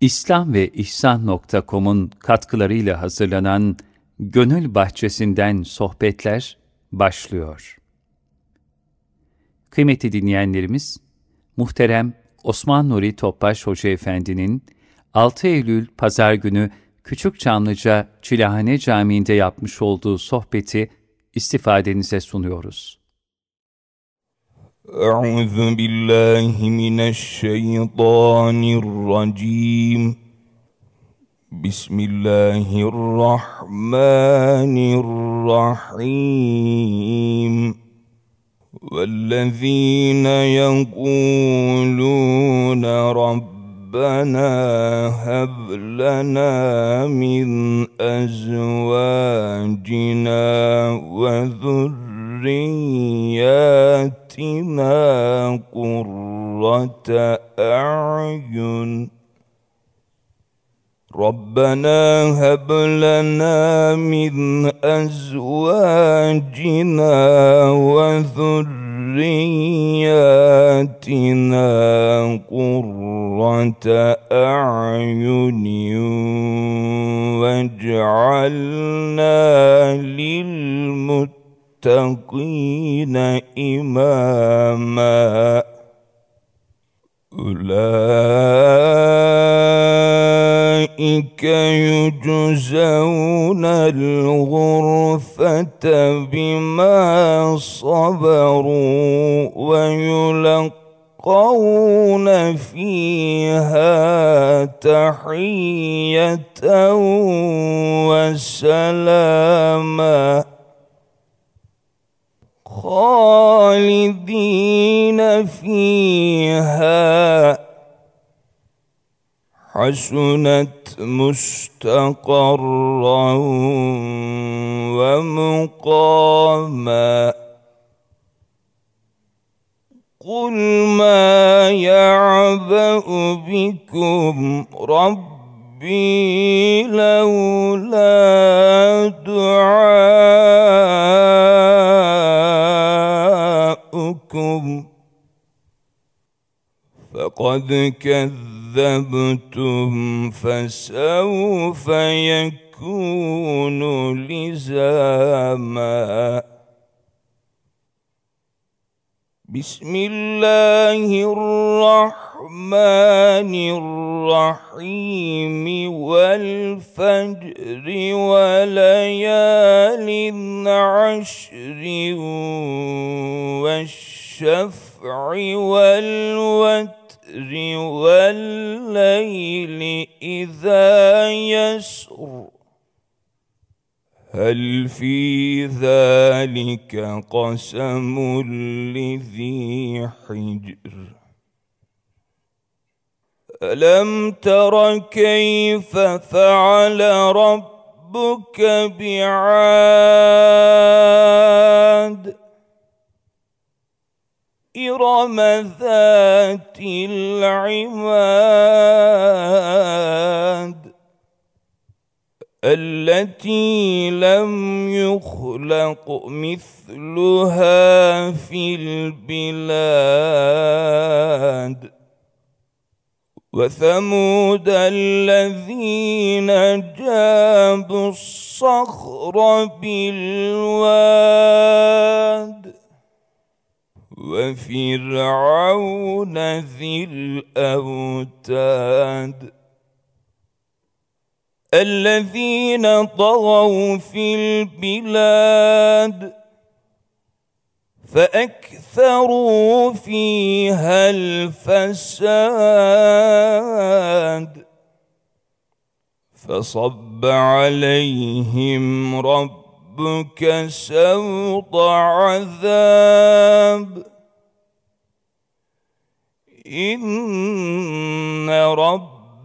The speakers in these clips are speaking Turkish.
İslam ve İhsan.com'un katkılarıyla hazırlanan Gönül Bahçesinden Sohbetler başlıyor. Kıymetli dinleyenlerimiz, muhterem Osman Nuri Topbaş Hoca Efendi'nin 6 Eylül Pazar günü Küçük Çamlıca Çilahane Camii'nde yapmış olduğu sohbeti istifadenize sunuyoruz. أعوذ بالله من الشيطان الرجيم. بسم الله الرحمن الرحيم. والذين يقولون ربنا هب لنا من أزواجنا وذرياتنا آتنا قرة أعين. ربنا هب لنا من أزواجنا وذرياتنا قرة أعين واجعلنا للمتقين للمتقين إماما. أولئك يجزون الغرفة بما صبروا ويلقون فيها تحية وسلاما. خالدين فيها. حسنت مستقرا ومقاما. قل ما يعبأ بكم ربي لولا دعاء. ربكم فقد كذبتم فسوف يكون لزاما. بسم الله الرحمن الرحيم والفجر وليال عشر والشفع والوتر والليل إذا يسر. هل في ذلك قسم لذي حجر؟ ألم تر كيف فعل ربك بعاد؟ إرم ذات العماد. التي لم يخلق مثلها في البلاد. وثمود الذين جابوا الصخر بالواد. وفرعون ذي الأوتاد. الذين طغوا في البلاد فأكثروا فيها الفساد فصب عليهم ربك سوط عذاب إن رب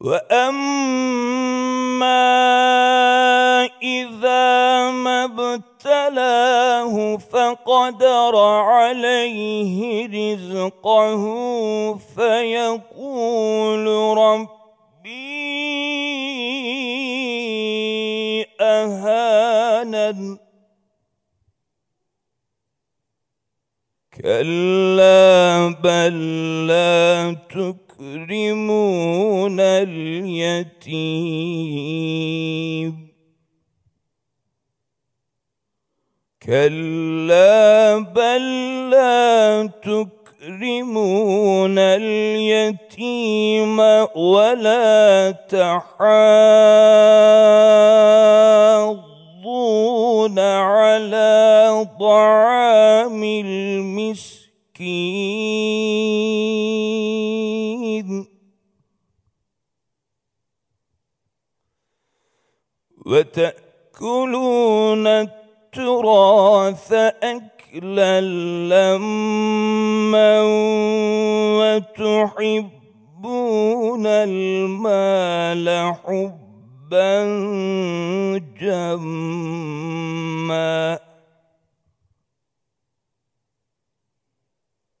واما اذا ما ابتلاه فقدر عليه رزقه فيقول ربي اهانن كلا بل لا تكرمون اليتيم. كلا بل لا تكرمون اليتيم ولا تحاضون على طعام المسكين. وتأكلون التراث أكلا لما وتحبون المال حبا جما.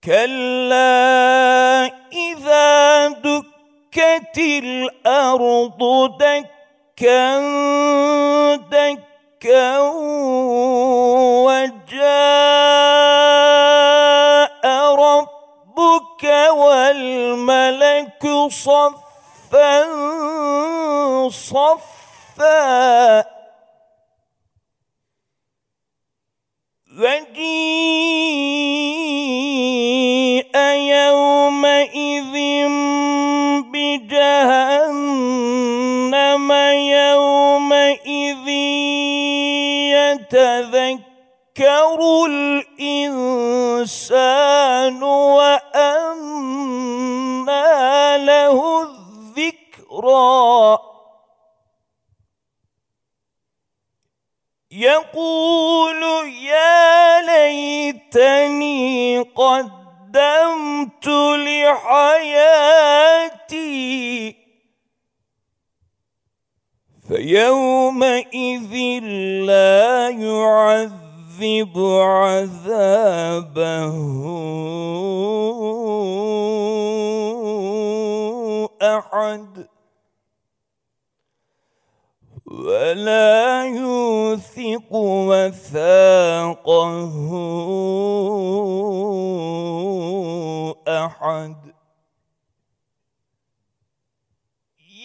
كلا إذا دكت الأرض دكا دكا وجاء ربك والملك صفا صفا وجيء يتذكر الإنسان وأنى له الذكرى. يقول يا ليتني قدمت لحياتي فيومئذ لا يعذب عذابه أحد ولا يوثق وثاقه أحد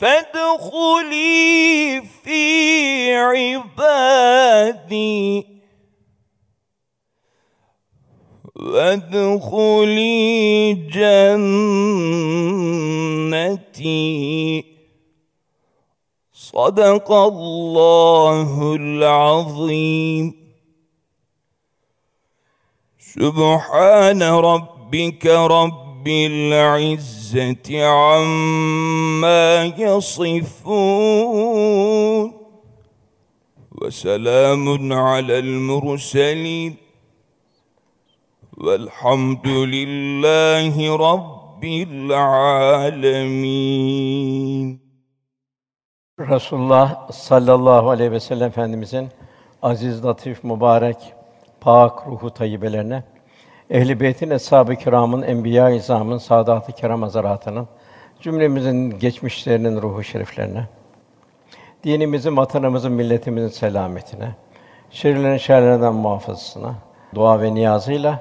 فادخلي في عبادي. وادخلي جنتي. صدق الله العظيم. سبحان ربك رب العزة عما يصفون وسلام على المرسلين والحمد لله رب العالمين Resulullah sallallahu aleyhi ve sellem Efendimizin aziz, latif, mübarek, pak ruhu tayyibelerine, ehl-i beytin, eshab-ı kiramın, enbiya-i izamın, saadat-ı kiram hazaratının, cümlemizin geçmişlerinin ruhu şeriflerine, dinimizin, vatanımızın, milletimizin selametine, şerlerin şerlerinden muhafazasına, dua ve niyazıyla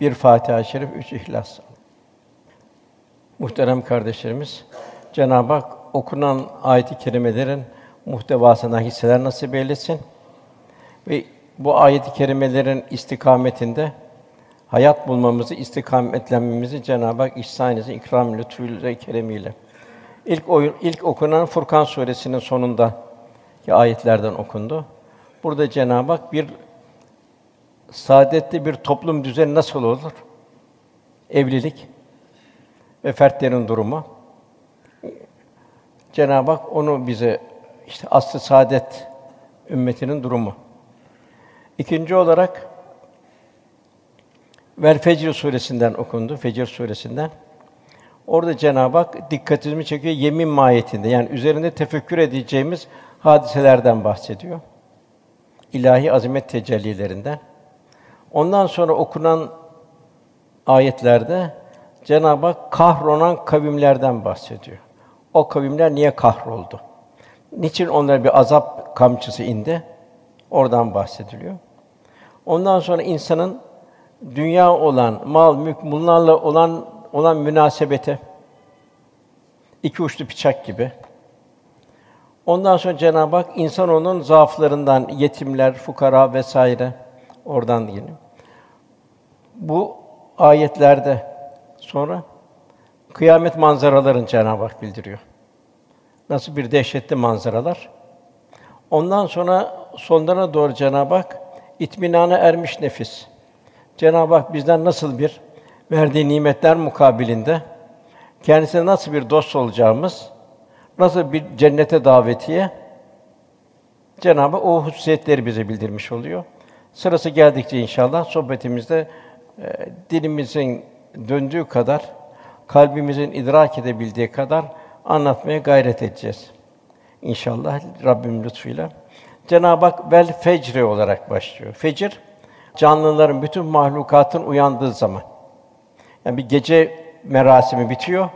bir Fatiha-i Şerif, üç İhlas. Muhterem kardeşlerimiz, Cenab-ı Hak okunan ayet-i kerimelerin muhtevasından hisseler nasip eylesin ve bu ayet-i kerimelerin istikametinde hayat bulmamızı, istikametlenmemizi Cenab-ı Hak ihsan etsin, ikram lütfuyla, keremiyle. İlk oyun, ilk okunan Furkan suresinin sonunda ki ayetlerden okundu. Burada Cenab-ı Hak bir saadetli bir toplum düzeni nasıl olur? Evlilik ve fertlerin durumu. Cenab-ı Hak onu bize işte aslı saadet ümmetinin durumu. İkinci olarak Vel Fecr suresinden okundu. Fecr suresinden. Orada Cenab-ı Hak dikkatimi çekiyor yemin mahiyetinde. Yani üzerinde tefekkür edeceğimiz hadiselerden bahsediyor. İlahi azamet tecellilerinden. Ondan sonra okunan ayetlerde Cenab-ı Hak kahrolan kavimlerden bahsediyor. O kavimler niye kahroldu? Niçin onlara bir azap kamçısı indi? Oradan bahsediliyor. Ondan sonra insanın dünya olan, mal, mülk bunlarla olan olan münasebete iki uçlu bıçak gibi. Ondan sonra Cenab-ı Hak insan onun zaaflarından yetimler, fukara vesaire oradan yine. Bu ayetlerde sonra kıyamet manzaralarını Cenab-ı Hak bildiriyor. Nasıl bir dehşetli manzaralar. Ondan sonra sonlarına doğru Cenab-ı Hak itminana ermiş nefis. Cenab-ı Hak bizden nasıl bir verdiği nimetler mukabilinde kendisine nasıl bir dost olacağımız, nasıl bir cennete davetiye Cenab-ı Hak o hususiyetleri bize bildirmiş oluyor. Sırası geldikçe inşallah sohbetimizde e, dilimizin döndüğü kadar, kalbimizin idrak edebildiği kadar anlatmaya gayret edeceğiz. İnşallah Rabbim lütfuyla. Cenab-ı Hak vel fecre olarak başlıyor. Fecir canlıların bütün mahlukatın uyandığı zaman. Yani bir gece merasimi bitiyor.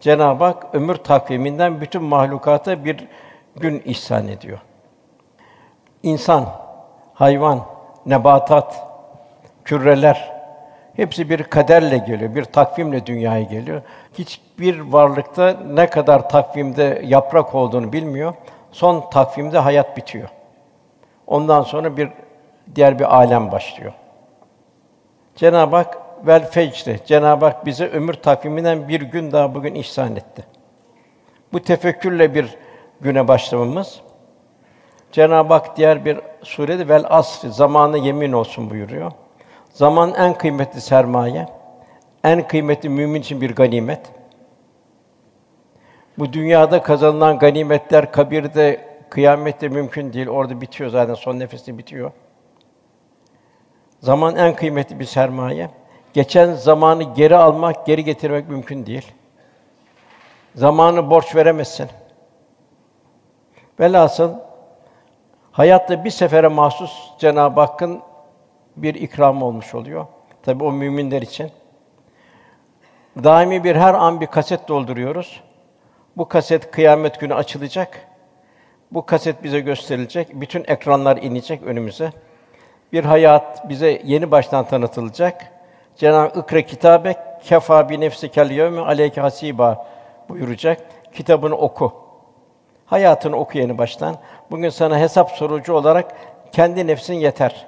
Cenab-ı Hak ömür takviminden bütün mahlukata bir gün ihsan ediyor. İnsan, hayvan, nebatat, küreler hepsi bir kaderle geliyor, bir takvimle dünyaya geliyor. Hiçbir varlıkta ne kadar takvimde yaprak olduğunu bilmiyor. Son takvimde hayat bitiyor. Ondan sonra bir diğer bir alem başlıyor. Cenab-ı Hak vel fecri Cenab-ı Hak bize ömür takviminden bir gün daha bugün ihsan etti. Bu tefekkürle bir güne başlamamız Cenab-ı Hak diğer bir surede vel asr zamanı yemin olsun buyuruyor. Zaman en kıymetli sermaye, en kıymetli mümin için bir ganimet. Bu dünyada kazanılan ganimetler kabirde, kıyamette mümkün değil. Orada bitiyor zaten son nefeste bitiyor. Zaman en kıymetli bir sermaye. Geçen zamanı geri almak, geri getirmek mümkün değil. Zamanı borç veremezsin. Velhasıl hayatta bir sefere mahsus Cenab-ı Hakk'ın bir ikramı olmuş oluyor. Tabi o müminler için. Daimi bir her an bir kaset dolduruyoruz. Bu kaset kıyamet günü açılacak. Bu kaset bize gösterilecek. Bütün ekranlar inecek önümüze. Bir hayat bize yeni baştan tanıtılacak. Cenab-ı Ikra kitabe kefa bi nefsikel yevme aleyke hasiba buyuracak. Kitabını oku. Hayatını oku yeni baştan. Bugün sana hesap sorucu olarak kendi nefsin yeter.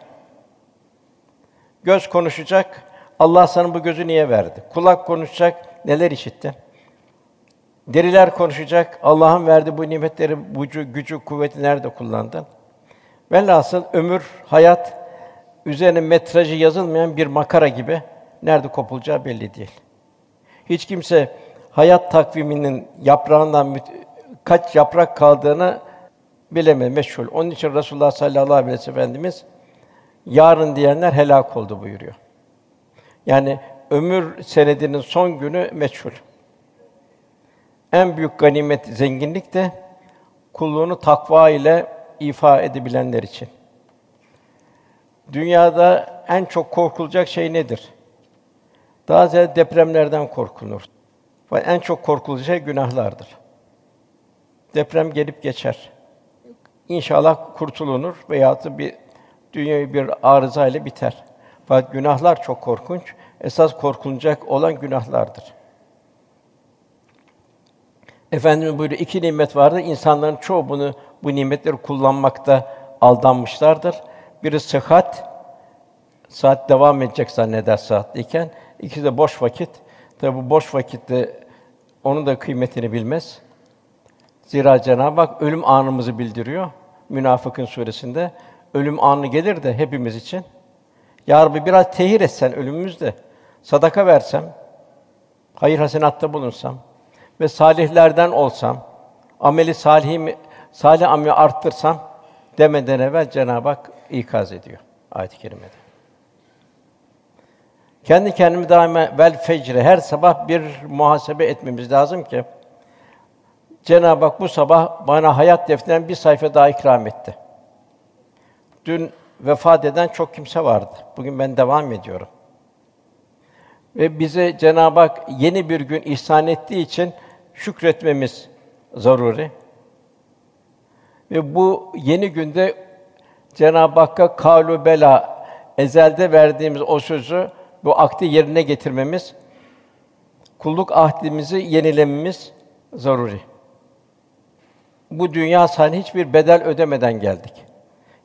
Göz konuşacak. Allah sana bu gözü niye verdi? Kulak konuşacak. Neler işitti? Deriler konuşacak. Allah'ın verdiği bu nimetleri, bu gücü, kuvveti nerede kullandın? Velhasıl ömür, hayat üzerine metrajı yazılmayan bir makara gibi nerede kopulacağı belli değil. Hiç kimse hayat takviminin yaprağından kaç yaprak kaldığını bilemez, meşhur. Onun için Resulullah sallallahu aleyhi ve sellem Efendimiz yarın diyenler helak oldu buyuruyor. Yani ömür senedinin son günü meçhul. En büyük ganimet, zenginlik de kulluğunu takva ile ifa edebilenler için. Dünyada en çok korkulacak şey nedir? Daha ziyade depremlerden korkulur. Ve en çok korkulacak şey günahlardır. Deprem gelip geçer. İnşallah kurtulunur veya bir dünyayı bir arıza ile biter. Fakat günahlar çok korkunç. Esas korkulacak olan günahlardır. Efendimiz buyuruyor, iki nimet vardır. İnsanların çoğu bunu, bu nimetleri kullanmakta aldanmışlardır. Biri sıhhat, saat devam edecek zanneder saatliyken, ikisi de boş vakit. Tabi bu boş vakitte onun da kıymetini bilmez. Zira Cenab-ı Hak ölüm anımızı bildiriyor. Münafıkın suresinde ölüm anı gelir de hepimiz için. Ya Rabbi biraz tehir etsen ölümümüzde. Sadaka versem, hayır hasenatta bulunsam ve salihlerden olsam, ameli salihimi salih ameli arttırsam demeden evvel Cenab-ı Hak ikaz ediyor ayet-i kerimede. Kendi kendimi daima vel fecre her sabah bir muhasebe etmemiz lazım ki Cenab-ı Hak bu sabah bana hayat defterinden bir sayfa daha ikram etti. Dün vefat eden çok kimse vardı. Bugün ben devam ediyorum. Ve bize Cenab-ı Hak yeni bir gün ihsan ettiği için şükretmemiz zaruri. Ve bu yeni günde Cenab-ı Hakk'a kalu bela ezelde verdiğimiz o sözü bu akdi yerine getirmemiz, kulluk ahdimizi yenilememiz zaruri. Bu dünya sahne hiçbir bedel ödemeden geldik.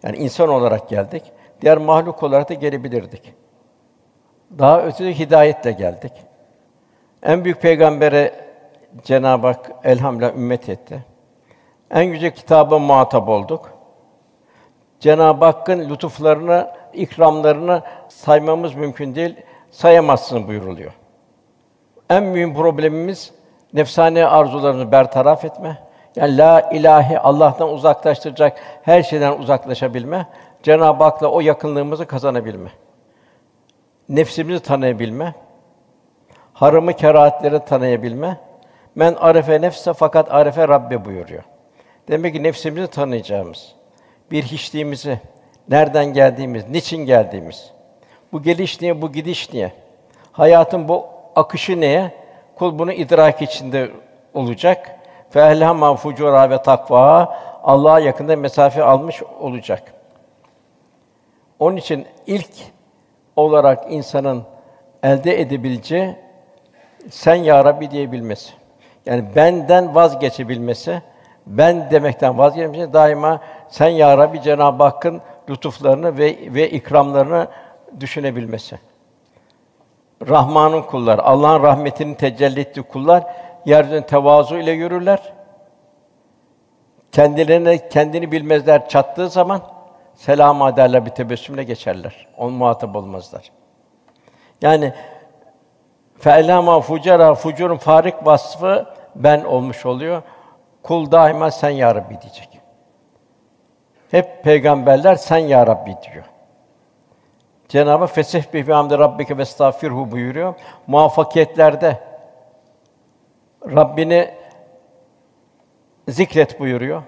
Yani insan olarak geldik. Diğer mahluk olarak da gelebilirdik. Daha ötede hidayetle geldik. En büyük peygambere Cenab-ı Hak elhamdülillah ümmet etti. En yüce kitaba muhatap olduk. Cenab-ı Hakk'ın lütuflarını, ikramlarını saymamız mümkün değil, sayamazsın buyuruluyor. En mühim problemimiz nefsane arzularını bertaraf etme. Yani la ilahi Allah'tan uzaklaştıracak her şeyden uzaklaşabilme, Cenab-ı Hak'la o yakınlığımızı kazanabilme. Nefsimizi tanıyabilme, haramı kerahatleri tanıyabilme. Men arefe nefse fakat arefe Rabbe buyuruyor. Demek ki nefsimizi tanıyacağımız, bir hiçliğimizi, nereden geldiğimiz, niçin geldiğimiz, bu geliş niye, bu gidiş niye, hayatın bu akışı neye, kul bunu idrak içinde olacak. Fehlama fucura ve takva Allah'a yakında mesafe almış olacak. Onun için ilk olarak insanın elde edebileceği sen ya Rabbi diyebilmesi. Yani benden vazgeçebilmesi, ben demekten vazgeçmesi daima sen ya Rabbi Cenab-ı Hakk'ın lütuflarını ve ve ikramlarını düşünebilmesi. Rahman'ın kullar, Allah'ın rahmetinin tecelli ettiği kullar yeryüzünde tevazu ile yürürler. Kendilerine kendini bilmezler çattığı zaman selam ederler bir tebessümle geçerler. On muhatap olmazlar. Yani fe'lama fucara fucurun farik vasfı ben olmuş oluyor. Kul daima sen ya Rabbi diyecek. Hep peygamberler sen ya Rabbi diyor. Cenab-ı Fesih bi hamdi rabbike ve estağfirhu buyuruyor. Muvaffakiyetlerde Rabbini zikret buyuruyor.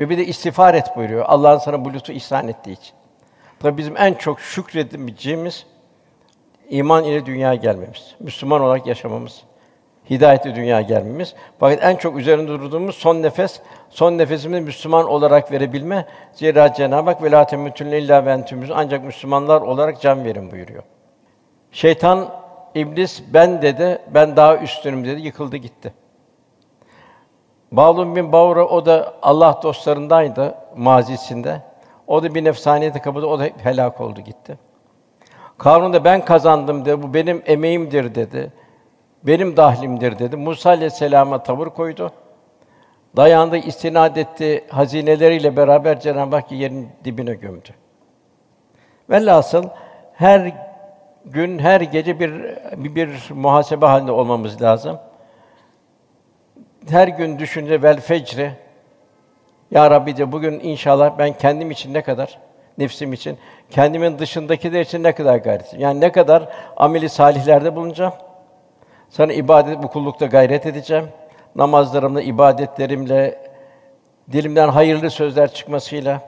Ve bir de istiğfar et buyuruyor. Allah'ın sana bu lütfu ihsan ettiği için. Tabii bizim en çok şükredeceğimiz iman ile dünyaya gelmemiz, Müslüman olarak yaşamamız, hidayetli dünyaya gelmemiz. Fakat en çok üzerinde durduğumuz son nefes, son nefesimizi Müslüman olarak verebilme. Zira Cenab-ı Hak velâ temutünne illâ ve ancak Müslümanlar olarak can verin buyuruyor. Şeytan, iblis ben dedi, ben daha üstünüm dedi, yıkıldı gitti. Bağlum bin Bavra o da Allah dostlarındaydı mazisinde. O da bir nefsaniyete kapıldı, o da helak oldu gitti. Karun da ben kazandım dedi, bu benim emeğimdir dedi. Benim dahlimdir dedi. Musa aleyhisselama tavır koydu. Dayandı, istinad etti, hazineleriyle beraber Cenab-ı Hak yerin dibine gömdü. Velhasıl her gün, her gece bir, bir, muhasebe halinde olmamız lazım her gün düşünce vel fecri ya Rabbi de bugün inşallah ben kendim için ne kadar nefsim için, kendimin dışındakiler için ne kadar gayret Yani ne kadar ameli salihlerde bulunacağım. Sana ibadet bu kullukta gayret edeceğim. Namazlarımla, ibadetlerimle, dilimden hayırlı sözler çıkmasıyla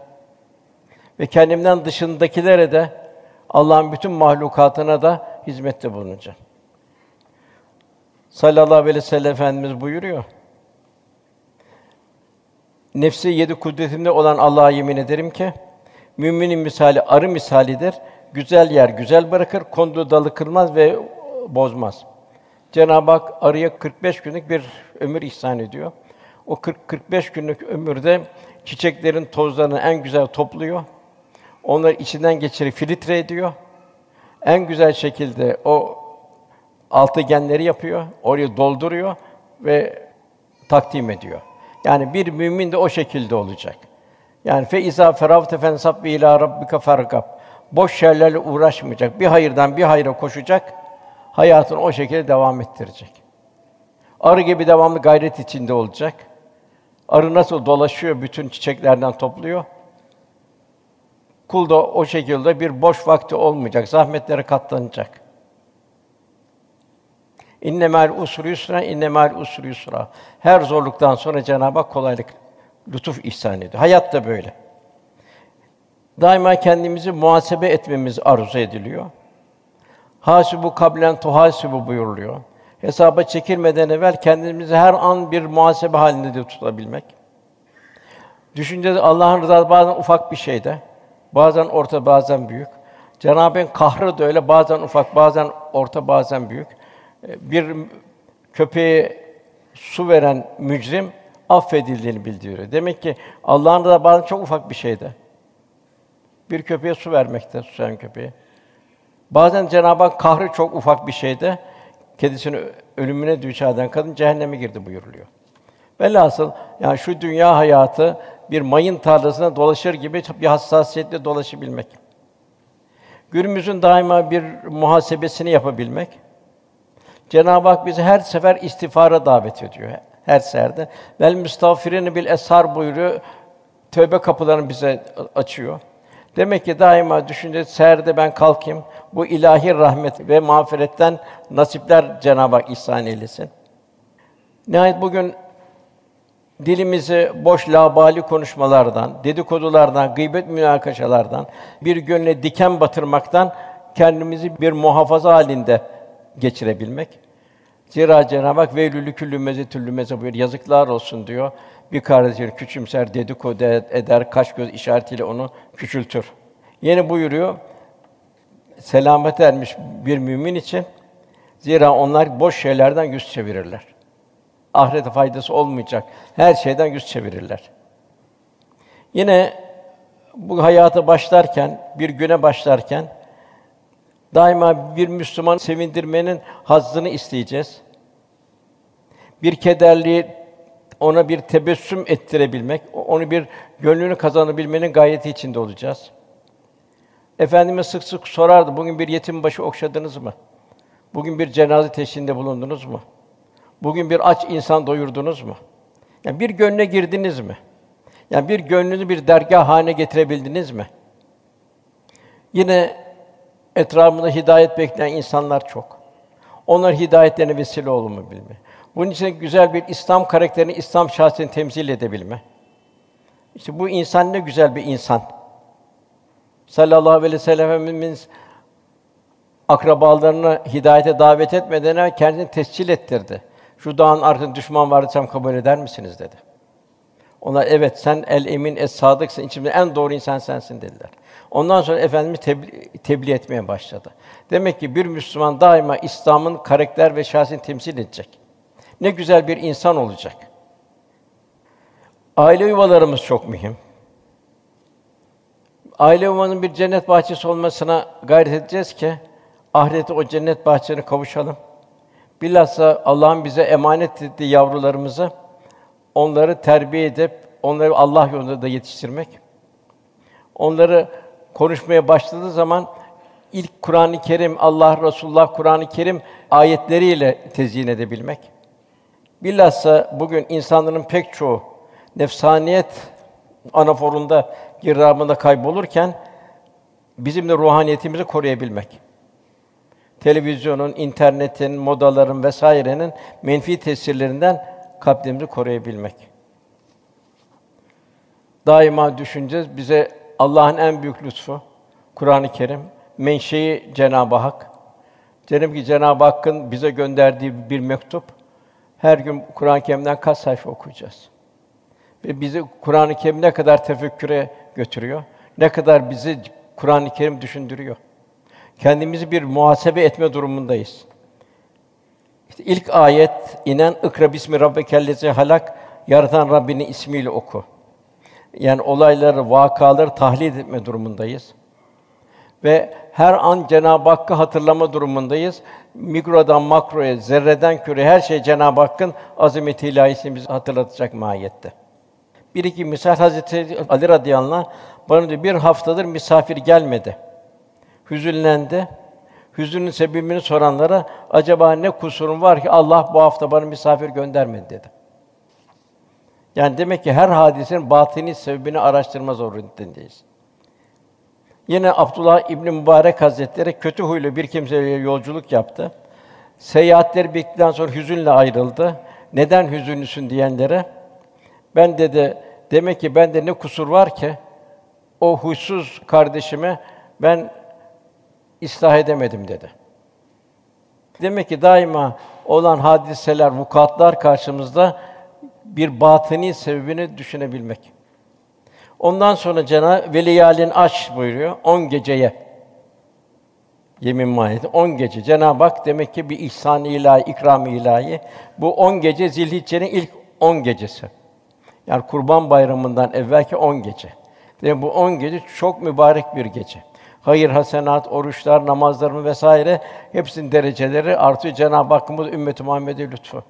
ve kendimden dışındakilere de Allah'ın bütün mahlukatına da hizmette bulunacağım. Sallallahu aleyhi ve sellem Efendimiz buyuruyor. Nefsi yedi kudretinde olan Allah'a yemin ederim ki müminin misali arı misalidir. Güzel yer güzel bırakır, konduğu dalı kırmaz ve bozmaz. Cenab-ı Hak arıya 45 günlük bir ömür ihsan ediyor. O 40 45 günlük ömürde çiçeklerin tozlarını en güzel topluyor. Onları içinden geçirip filtre ediyor. en güzel şekilde o altıgenleri yapıyor, orayı dolduruyor ve takdim ediyor. Yani bir mümin de o şekilde olacak. Yani fe iza feravte fensab ila rabbika fargab. Boş şeylerle uğraşmayacak. Bir hayırdan bir hayra koşacak. Hayatını o şekilde devam ettirecek. Arı gibi devamlı gayret içinde olacak. Arı nasıl dolaşıyor, bütün çiçeklerden topluyor. Kul da o şekilde bir boş vakti olmayacak, zahmetlere katlanacak. İnnemel usru yusra, innemel usru yusra. Her zorluktan sonra Cenab-ı Hak kolaylık, lütuf ihsan ediyor. Hayat da böyle. Daima kendimizi muhasebe etmemiz arzu ediliyor. Hasibu kablen tuhasibu buyuruluyor. Hesaba çekilmeden evvel kendimizi her an bir muhasebe halinde de tutabilmek. Düşüncede Allah'ın rızası bazen ufak bir şeyde, bazen orta, bazen büyük. Cenab-ı Hak kahrı da öyle bazen ufak, bazen orta, bazen büyük. Bir köpeğe su veren mücrim affedildiğini bildiriyor. Demek ki Allah'ın rızası bazen çok ufak bir şeyde. Bir köpeğe su vermekte, susayan köpeğe. Bazen Cenab-ı Hak kahrı çok ufak bir şeyde kedisini ölümüne düçar eden kadın cehenneme girdi buyuruluyor. Velhasıl yani şu dünya hayatı bir mayın tarlasına dolaşır gibi bir hassasiyetle dolaşabilmek. Günümüzün daima bir muhasebesini yapabilmek. Cenab-ı Hak bizi her sefer istiğfara davet ediyor. Her serde. Vel müstağfirin bil eshar buyuruyor. Tövbe kapılarını bize açıyor. Demek ki daima düşünce serde ben kalkayım. Bu ilahi rahmet ve mağfiretten nasipler Cenab-ı Hak ihsan eylesin. Nihayet bugün dilimizi boş labali konuşmalardan, dedikodulardan, gıybet münakaşalardan, bir gönle diken batırmaktan kendimizi bir muhafaza halinde geçirebilmek. Zira Cenab-ı Hak veylülü küllü mezetüllü meze buyuruyor. Yazıklar olsun diyor. Bir kardeşini küçümser, dedikodu eder, kaş göz işaretiyle onu küçültür. Yeni buyuruyor. Selamet ermiş bir mümin için zira onlar boş şeylerden yüz çevirirler. Ahirete faydası olmayacak her şeyden yüz çevirirler. Yine bu hayata başlarken, bir güne başlarken daima bir Müslüman sevindirmenin hazzını isteyeceğiz. Bir kederliği ona bir tebessüm ettirebilmek, onu bir gönlünü kazanabilmenin gayeti içinde olacağız. Efendimiz sık sık sorardı, bugün bir yetim başı okşadınız mı? Bugün bir cenaze teşhinde bulundunuz mu? Bugün bir aç insan doyurdunuz mu? Yani bir gönle girdiniz mi? Yani bir gönlünü bir dergah haline getirebildiniz mi? Yine etrafında hidayet bekleyen insanlar çok. Onlar hidayetlerine vesile olma bilme. Bunun için güzel bir İslam karakterini, İslam şahsiyetini temsil edebilme. İşte bu insan ne güzel bir insan. Sallallahu aleyhi ve sellem Efendimiz akrabalarını hidayete davet etmeden kendini tescil ettirdi. Şu dağın arkasında düşman var desem kabul eder misiniz dedi. Ona evet sen el emin es sadıksın içimde en doğru insan sensin dediler. Ondan sonra efendimiz tebliğ, tebliğ etmeye başladı. Demek ki bir Müslüman daima İslam'ın karakter ve şahsiyetini temsil edecek. Ne güzel bir insan olacak. Aile yuvalarımız çok mühim. Aile yuvanın bir cennet bahçesi olmasına gayret edeceğiz ki ahirete o cennet bahçelerine kavuşalım. Bilhassa Allah'ın bize emanet ettiği yavrularımızı onları terbiye edip onları Allah yolunda da yetiştirmek. Onları konuşmaya başladığı zaman ilk Kur'an-ı Kerim, Allah Resulullah Kur'an-ı Kerim ayetleriyle tezyin edebilmek. Bilhassa bugün insanların pek çoğu nefsaniyet anaforunda, girdabında kaybolurken bizim de ruhaniyetimizi koruyabilmek. Televizyonun, internetin, modaların vesairenin menfi tesirlerinden kalplerimizi koruyabilmek. Daima düşüneceğiz. Bize Allah'ın en büyük lütfu Kur'an-ı Kerim, menşei Cenab-ı Hak. Derim ki Cenab-ı Hakk'ın bize gönderdiği bir mektup. Her gün Kur'an-ı Kerim'den kaç sayfa okuyacağız? Ve bizi Kur'an-ı Kerim ne kadar tefekküre götürüyor? Ne kadar bizi Kur'an-ı Kerim düşündürüyor? Kendimizi bir muhasebe etme durumundayız. İşte ilk ayet inen ikra bismi rabbikellezi halak yaratan Rabbinin ismiyle oku. Yani olayları, vakaları tahlil etme durumundayız. Ve her an Cenab-ı Hakk'ı hatırlama durumundayız. Mikrodan makroya, zerreden küreye her şey Cenab-ı Hakk'ın azameti ilahisini bize hatırlatacak mahiyette. Bir iki misal Hazreti Ali radıyallahu anh bana diyor, bir haftadır misafir gelmedi. Hüzünlendi. Hüzünün sebebini soranlara acaba ne kusurum var ki Allah bu hafta bana misafir göndermedi dedi. Yani demek ki her hadisenin batini sebebini araştırma zorundayız. Yine Abdullah İbn Mübarek Hazretleri kötü huylu bir kimseyle yolculuk yaptı. Seyahatleri bittikten sonra hüzünle ayrıldı. Neden hüzünlüsün diyenlere ben dedi demek ki bende ne kusur var ki o huysuz kardeşime ben ıslah edemedim dedi. Demek ki daima olan hadiseler, vukuatlar karşımızda bir batini sebebini düşünebilmek. Ondan sonra Cenab-ı Veliyalin aş buyuruyor 10 geceye. Yemin mahiyeti 10 gece. Cenab-ı Hak demek ki bir ihsan ilahi, ikram ilahi. Bu 10 gece Zilhicce'nin ilk 10 gecesi. Yani Kurban Bayramı'ndan evvelki 10 gece. Demek bu 10 gece çok mübarek bir gece. Hayır, hasenat, oruçlar, namazlarımı vesaire hepsinin dereceleri artıyor Cenab-ı Hakk'ın ümmeti Muhammed'e lütfu.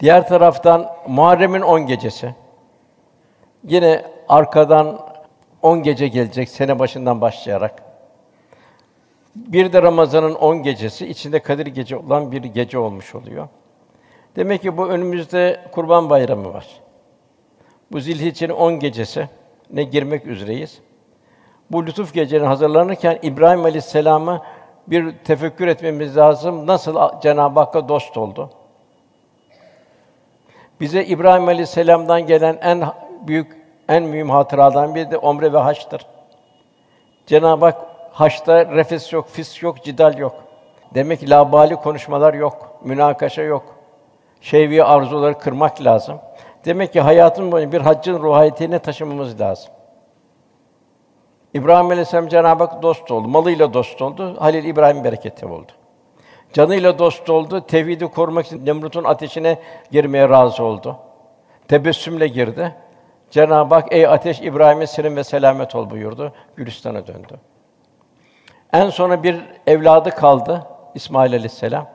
Diğer taraftan Muharrem'in 10 gecesi. Yine arkadan 10 gece gelecek sene başından başlayarak. Bir de Ramazan'ın 10 gecesi içinde Kadir Gece olan bir gece olmuş oluyor. Demek ki bu önümüzde Kurban Bayramı var. Bu Zilhicce'nin 10 gecesi ne girmek üzereyiz. Bu lütuf gecenin hazırlanırken İbrahim Aleyhisselam'ı bir tefekkür etmemiz lazım. Nasıl Cenab-ı Hakk'a dost oldu? Bize İbrahim Aleyhisselam'dan gelen en büyük, en mühim hatıradan biri de omre ve haçtır. Cenab-ı Hak haçta refes yok, fis yok, cidal yok. Demek ki labali konuşmalar yok, münakaşa yok. Şehvi arzuları kırmak lazım. Demek ki hayatın boyunca bir haccın ruhiyetine taşımamız lazım. İbrahim Aleyhisselam Cenab-ı Hak dost oldu. Malıyla dost oldu. Halil İbrahim bereketi oldu. Canıyla dost oldu. Tevhidi korumak için Nemrut'un ateşine girmeye razı oldu. Tebessümle girdi. Cenab-ı Hak ey ateş İbrahim'e serin ve selamet ol buyurdu. Gülistan'a döndü. En sonra bir evladı kaldı İsmail Aleyhisselam.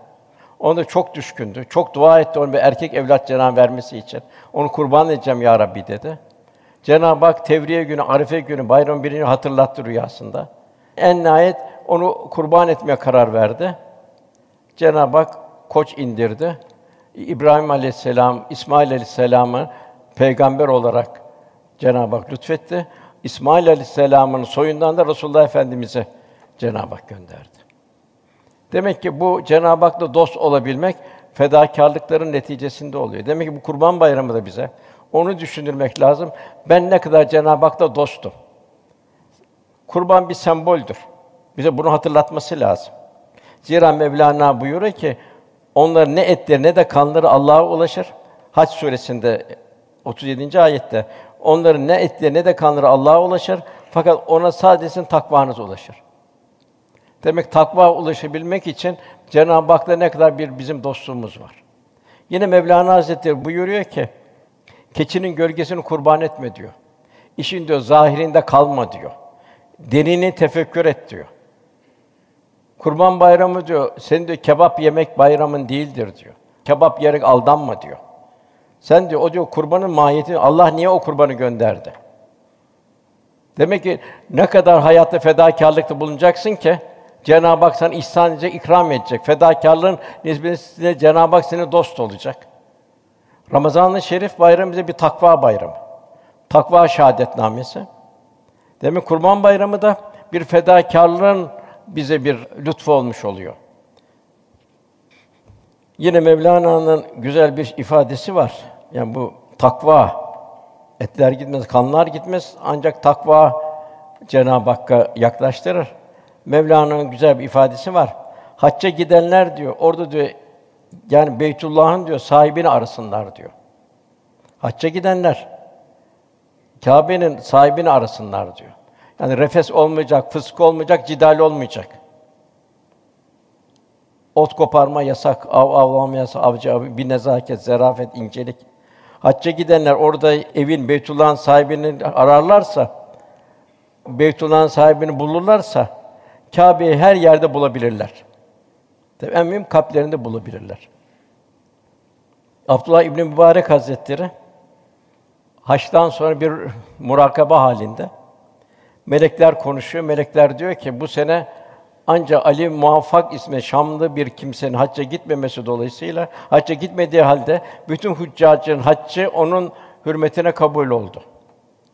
Ona çok düşkündü. Çok dua etti onu bir erkek evlat Cenab vermesi için. Onu kurban edeceğim ya Rabbi dedi. Cenab-ı Hak Tevriye günü, Arife günü, bayram birini hatırlattı rüyasında. En nihayet onu kurban etmeye karar verdi. Cenab-ı Hak koç indirdi. İbrahim Aleyhisselam, İsmail Aleyhisselam'ı peygamber olarak Cenab-ı Hak lütfetti. İsmail Aleyhisselam'ın soyundan da Resulullah Efendimize Cenab-ı Hak gönderdi. Demek ki bu Cenab-ı Hak'la dost olabilmek fedakarlıkların neticesinde oluyor. Demek ki bu Kurban Bayramı da bize onu düşünürmek lazım. Ben ne kadar Cenab-ı Hak'la dostum. Kurban bir semboldür. Bize bunu hatırlatması lazım. Zira Mevlana buyuruyor ki onların ne etleri ne de kanları Allah'a ulaşır. Hac suresinde 37. ayette onların ne etleri ne de kanları Allah'a ulaşır. Fakat ona sadece takvanız ulaşır. Demek takva ulaşabilmek için Cenab-ı Hak'la ne kadar bir bizim dostluğumuz var. Yine Mevlana Hazretleri buyuruyor ki keçinin gölgesini kurban etme diyor. İşin diyor zahirinde kalma diyor. Denini tefekkür et diyor. Kurban bayramı diyor, sen diyor kebap yemek bayramın değildir diyor. Kebap yerek aldanma diyor. Sen diyor o diyor kurbanın mahiyeti Allah niye o kurbanı gönderdi? Demek ki ne kadar hayatta fedakarlıkta bulunacaksın ki Cenab-ı Hak sana ihsan edecek, ikram edecek. Fedakarlığın nisbetinde Cenab-ı Hak senin dost olacak. Ramazan-ı Şerif bayramı bize bir takva bayramı. Takva şahadetnamesi. Demek Kurban Bayramı da bir fedakarlığın bize bir lütfu olmuş oluyor. Yine Mevlana'nın güzel bir ifadesi var. Yani bu takva etler gitmez, kanlar gitmez ancak takva Cenab-ı Hakk'a yaklaştırır. Mevlana'nın güzel bir ifadesi var. Hacca gidenler diyor, orada diyor yani Beytullah'ın diyor sahibini arasınlar diyor. Hacca gidenler Kâbe'nin sahibini arasınlar diyor. Yani refes olmayacak, fısk olmayacak, cidal olmayacak. Ot koparma yasak, av avlama yasak, avcı avı, bir nezaket, zarafet, incelik. Hacca gidenler orada evin Beytullah'ın sahibini ararlarsa, Beytullah'ın sahibini bulurlarsa Kâbe'yi her yerde bulabilirler. Tabii en mühim kalplerinde bulabilirler. Abdullah İbn Mübarek Hazretleri Haçtan sonra bir murakaba halinde melekler konuşuyor. Melekler diyor ki bu sene ancak Ali Muvaffak ismi Şamlı bir kimsenin hacca gitmemesi dolayısıyla hacca gitmediği halde bütün hüccacın haccı onun hürmetine kabul oldu.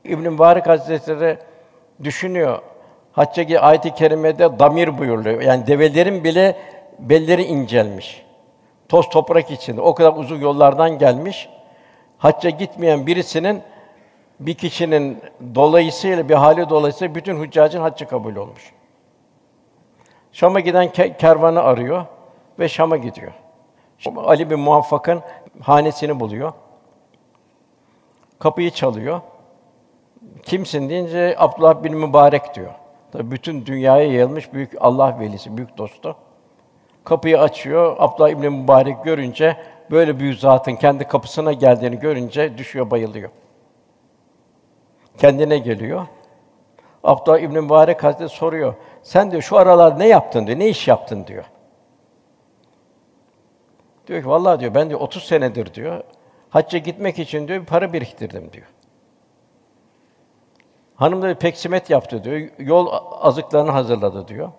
İbn Mübarek Hazretleri düşünüyor. Hacca ayet-i kerimede damir buyuruluyor. Yani develerin bile belleri incelmiş. Toz toprak içinde o kadar uzun yollardan gelmiş. Hacca gitmeyen birisinin bir kişinin dolayısıyla bir hali dolayısıyla bütün hüccacın haccı kabul olmuş. Şam'a giden ke- kervanı arıyor ve Şam'a gidiyor. Ali bin Muvaffak'ın hanesini buluyor. Kapıyı çalıyor. Kimsin deyince Abdullah bin Mübarek diyor. Tabii bütün dünyaya yayılmış büyük Allah velisi, büyük dostu. Kapıyı açıyor. Abdullah İbn Mübarek görünce böyle büyük zatın kendi kapısına geldiğini görünce düşüyor, bayılıyor. Kendine geliyor. Abdullah İbn Mübarek Hazretleri soruyor. Sen diyor şu aralar ne yaptın diyor. Ne iş yaptın diyor. Diyor ki vallahi diyor ben diyor 30 senedir diyor hacca gitmek için diyor bir para biriktirdim diyor. Hanım da peksimet yaptı diyor. Yol azıklarını hazırladı diyor.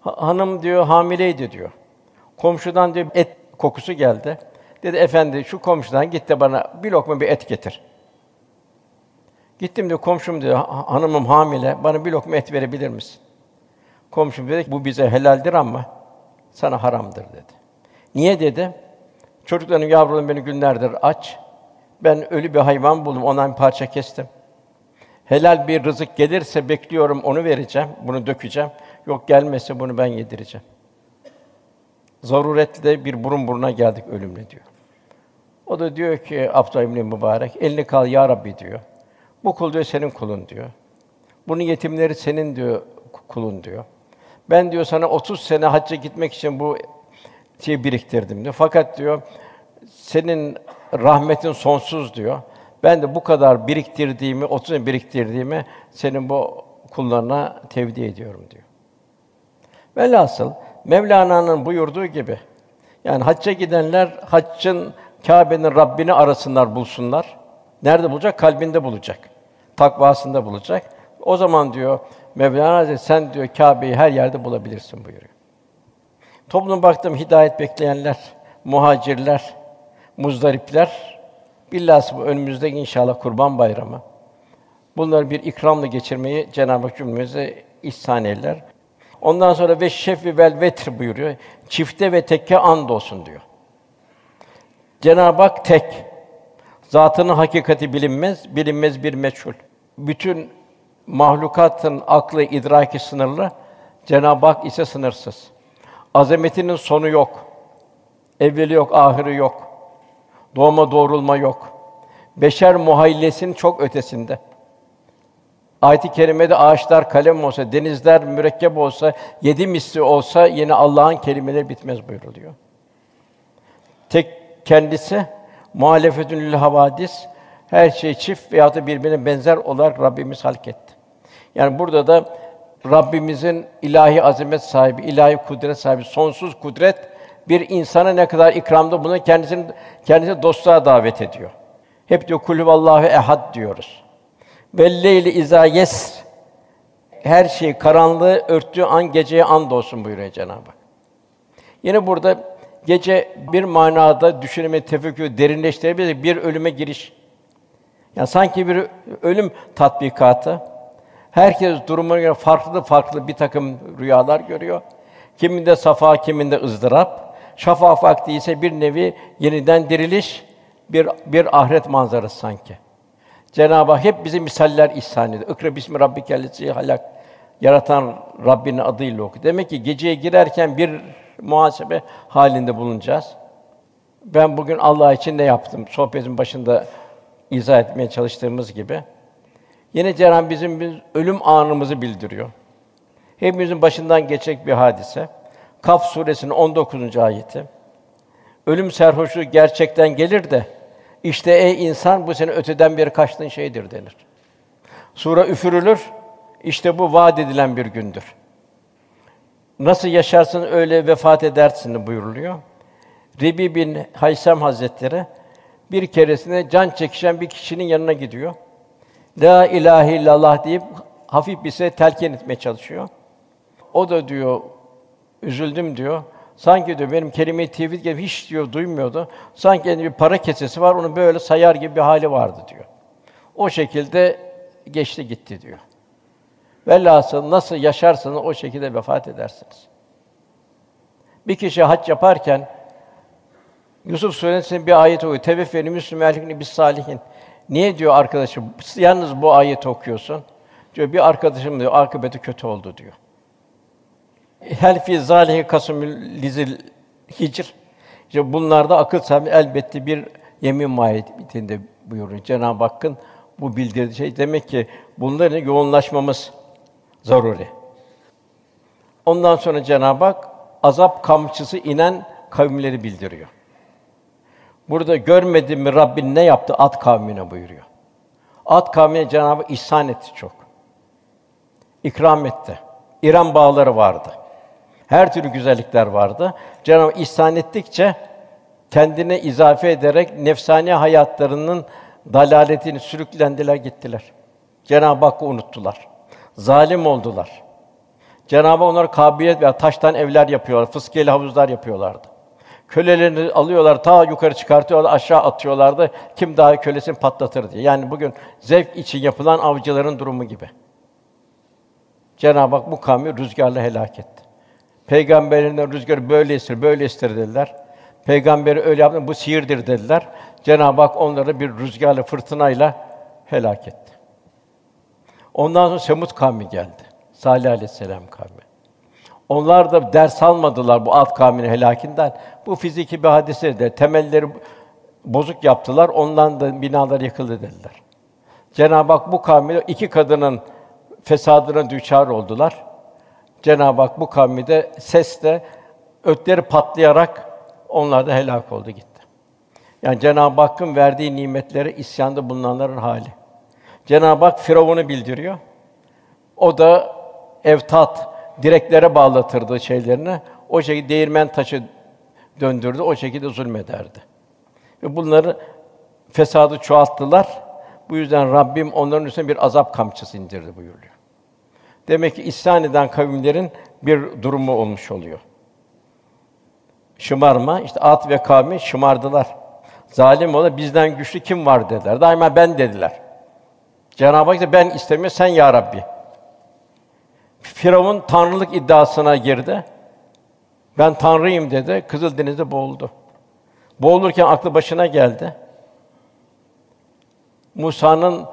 Ha- hanım diyor hamileydi diyor. Komşudan diyor et kokusu geldi. Dedi efendi şu komşudan git de bana bir lokma bir et getir. Gittim diyor komşum "Ha- hanımım hamile bana bir lokma et verebilir misin? Komşum dedi ki bu bize helaldir ama sana haramdır dedi. Niye dedi? Çocuklarım yavrularım beni günlerdir aç. Ben ölü bir hayvan buldum ondan bir parça kestim. Helal bir rızık gelirse bekliyorum onu vereceğim, bunu dökeceğim. Yok gelmese bunu ben yedireceğim. Zaruretle bir burun buruna geldik ölümle diyor. O da diyor ki Abdullah İbn Mübarek, elini kal ya Rabbi diyor. Bu kul diyor senin kulun diyor. Bunun yetimleri senin diyor kulun diyor. Ben diyor sana 30 sene hacca gitmek için bu şeyi biriktirdim diyor. Fakat diyor senin rahmetin sonsuz diyor. Ben de bu kadar biriktirdiğimi, 30 sene biriktirdiğimi senin bu kullarına tevdi ediyorum diyor. Velhasıl Mevlana'nın buyurduğu gibi yani hacca gidenler haccın Kâbe'nin Rabbini arasınlar, bulsunlar. Nerede bulacak? Kalbinde bulacak. Takvasında bulacak. O zaman diyor Mevlana Hazretleri sen diyor Kâbe'yi her yerde bulabilirsin buyuruyor. Toplum baktım hidayet bekleyenler, muhacirler, muzdaripler bilhassa bu önümüzde inşallah Kurban Bayramı. Bunları bir ikramla geçirmeyi Cenab-ı Hak cümlemize ihsan eyler. Ondan sonra ve şefi vel vetr buyuruyor. Çifte ve tekke and olsun diyor. Cenab-ı Hak tek. Zatının hakikati bilinmez, bilinmez bir meçhul. Bütün mahlukatın aklı, idraki sınırlı, Cenab-ı Hak ise sınırsız. Azametinin sonu yok. Evveli yok, ahiri yok. Doğma doğrulma yok. Beşer muhayyilesinin çok ötesinde. Ayet-i kerimede ağaçlar kalem olsa, denizler mürekkep olsa, yedi misli olsa yine Allah'ın kelimeleri bitmez buyuruluyor. Tek kendisi muhalefetün lil havadis her şey çift veya da birbirine benzer olarak Rabbimiz halk etti. Yani burada da Rabbimizin ilahi azamet sahibi, ilahi kudret sahibi, sonsuz kudret bir insana ne kadar ikramda bunu kendisini kendisi dostluğa davet ediyor. Hep diyor kulü vallahu ehad diyoruz. Ve leyli izâ yes her şey karanlığı örttüğü an geceye and olsun buyuruyor Cenab-ı Hak. Yine burada gece bir manada düşünme, tefekkür derinleştirebilir bir ölüme giriş. Yani sanki bir ölüm tatbikatı. Herkes durumuna göre farklı farklı bir takım rüyalar görüyor. Kiminde safa, kiminde ızdırap. Şafak vakti ise bir nevi yeniden diriliş, bir bir ahiret manzarası sanki. Cenab-ı Hak hep bize misaller ihsan ediyor. İkra bismi rabbikellezî halak. Yaratan Rabbinin adıyla oku. Demek ki geceye girerken bir muhasebe halinde bulunacağız. Ben bugün Allah için ne yaptım? Sohbetin başında izah etmeye çalıştığımız gibi. Yine Cenab-ı bizim bir ölüm anımızı bildiriyor. Hepimizin başından geçecek bir hadise. Kaf suresinin 19. ayeti. Ölüm serhoşluğu gerçekten gelir de işte ey insan bu senin öteden beri kaçtığın şeydir denir. Sura üfürülür. İşte bu vaat edilen bir gündür. Nasıl yaşarsın öyle vefat edersin buyuruluyor. Rebi bin Haysem Hazretleri bir keresinde can çekişen bir kişinin yanına gidiyor. La ilahe illallah deyip hafif bir şey telkin etmeye çalışıyor. O da diyor üzüldüm diyor. Sanki diyor benim kelime-i tevhid gibi hiç diyor duymuyordu. Sanki bir para kesesi var, onu böyle sayar gibi bir hali vardı diyor. O şekilde geçti gitti diyor. Velhasıl nasıl yaşarsanız o şekilde vefat edersiniz. Bir kişi hac yaparken Yusuf Suresi'nin bir ayet okuyor. Teveffeni Müslümanlıkni bis salihin. Niye diyor arkadaşım? Yalnız bu ayeti okuyorsun. Diyor bir arkadaşım diyor akıbeti kötü oldu diyor. Hel fi zalihi kasmül lizil hicr. İşte bunlarda akıl sahibi elbette bir yemin mahiyetinde buyuruyor. Cenab-ı Hakk'ın bu bildirdiği şey demek ki bunların yoğunlaşmamız zaruri. Ondan sonra Cenab-ı Hak azap kamçısı inen kavimleri bildiriyor. Burada görmedin mi Rabbin ne yaptı Ad kavmine buyuruyor. Ad kavmine Cenab-ı Hak ihsan etti çok. İkram etti. İran bağları vardı. Her türlü güzellikler vardı. Cenab-ı Hak ihsan ettikçe kendine izafe ederek nefsani hayatlarının dalaletini sürüklendiler gittiler. Cenab-ı Hakk'ı unuttular. Zalim oldular. Cenab-ı Hak onlara kabiliyet veya taştan evler yapıyorlar, fıskiyeli havuzlar yapıyorlardı. Kölelerini alıyorlar, ta yukarı çıkartıyorlar, aşağı atıyorlardı. Kim daha kölesini patlatır diye. Yani bugün zevk için yapılan avcıların durumu gibi. Cenab-ı Hak bu kavmi rüzgarla helak etti. Peygamberinden rüzgarı böyle estir, böyle estir dediler. Peygamberi öyle yaptı, bu sihirdir dediler. Cenab-ı Hak onları bir rüzgarla, fırtınayla helak etti. Ondan sonra Semut kavmi geldi. Salih aleyhisselam kavmi. Onlar da ders almadılar bu alt kavminin helakinden. Bu fiziki bir hadise de temelleri bozuk yaptılar. Ondan da binalar yıkıldı dediler. Cenab-ı Hak bu kavmi iki kadının fesadına düçar oldular. Cenab-ı Hak bu kavmi de sesle ötleri patlayarak onlar da helak oldu gitti. Yani Cenab-ı Hakk'ın verdiği nimetlere isyanda bulunanların hali. Cenab-ı Hak Firavun'u bildiriyor. O da evtat, direklere bağlatırdı şeylerini. O şekilde değirmen taşı döndürdü, o şekilde zulmederdi. Ve bunları fesadı çoğalttılar. Bu yüzden Rabbim onların üstüne bir azap kamçısı indirdi buyuruyor. Demek ki isyan eden kavimlerin bir durumu olmuş oluyor. Şımarma, işte At ve kavmi şımardılar. Zalim ola bizden güçlü kim var dediler. Daima ben dediler. Cenab-ı Hak da ben istemiyor, sen ya Rabbi. Firavun tanrılık iddiasına girdi. Ben tanrıyım dedi. Kızıldeniz'de boğuldu. Boğulurken aklı başına geldi. Musa'nın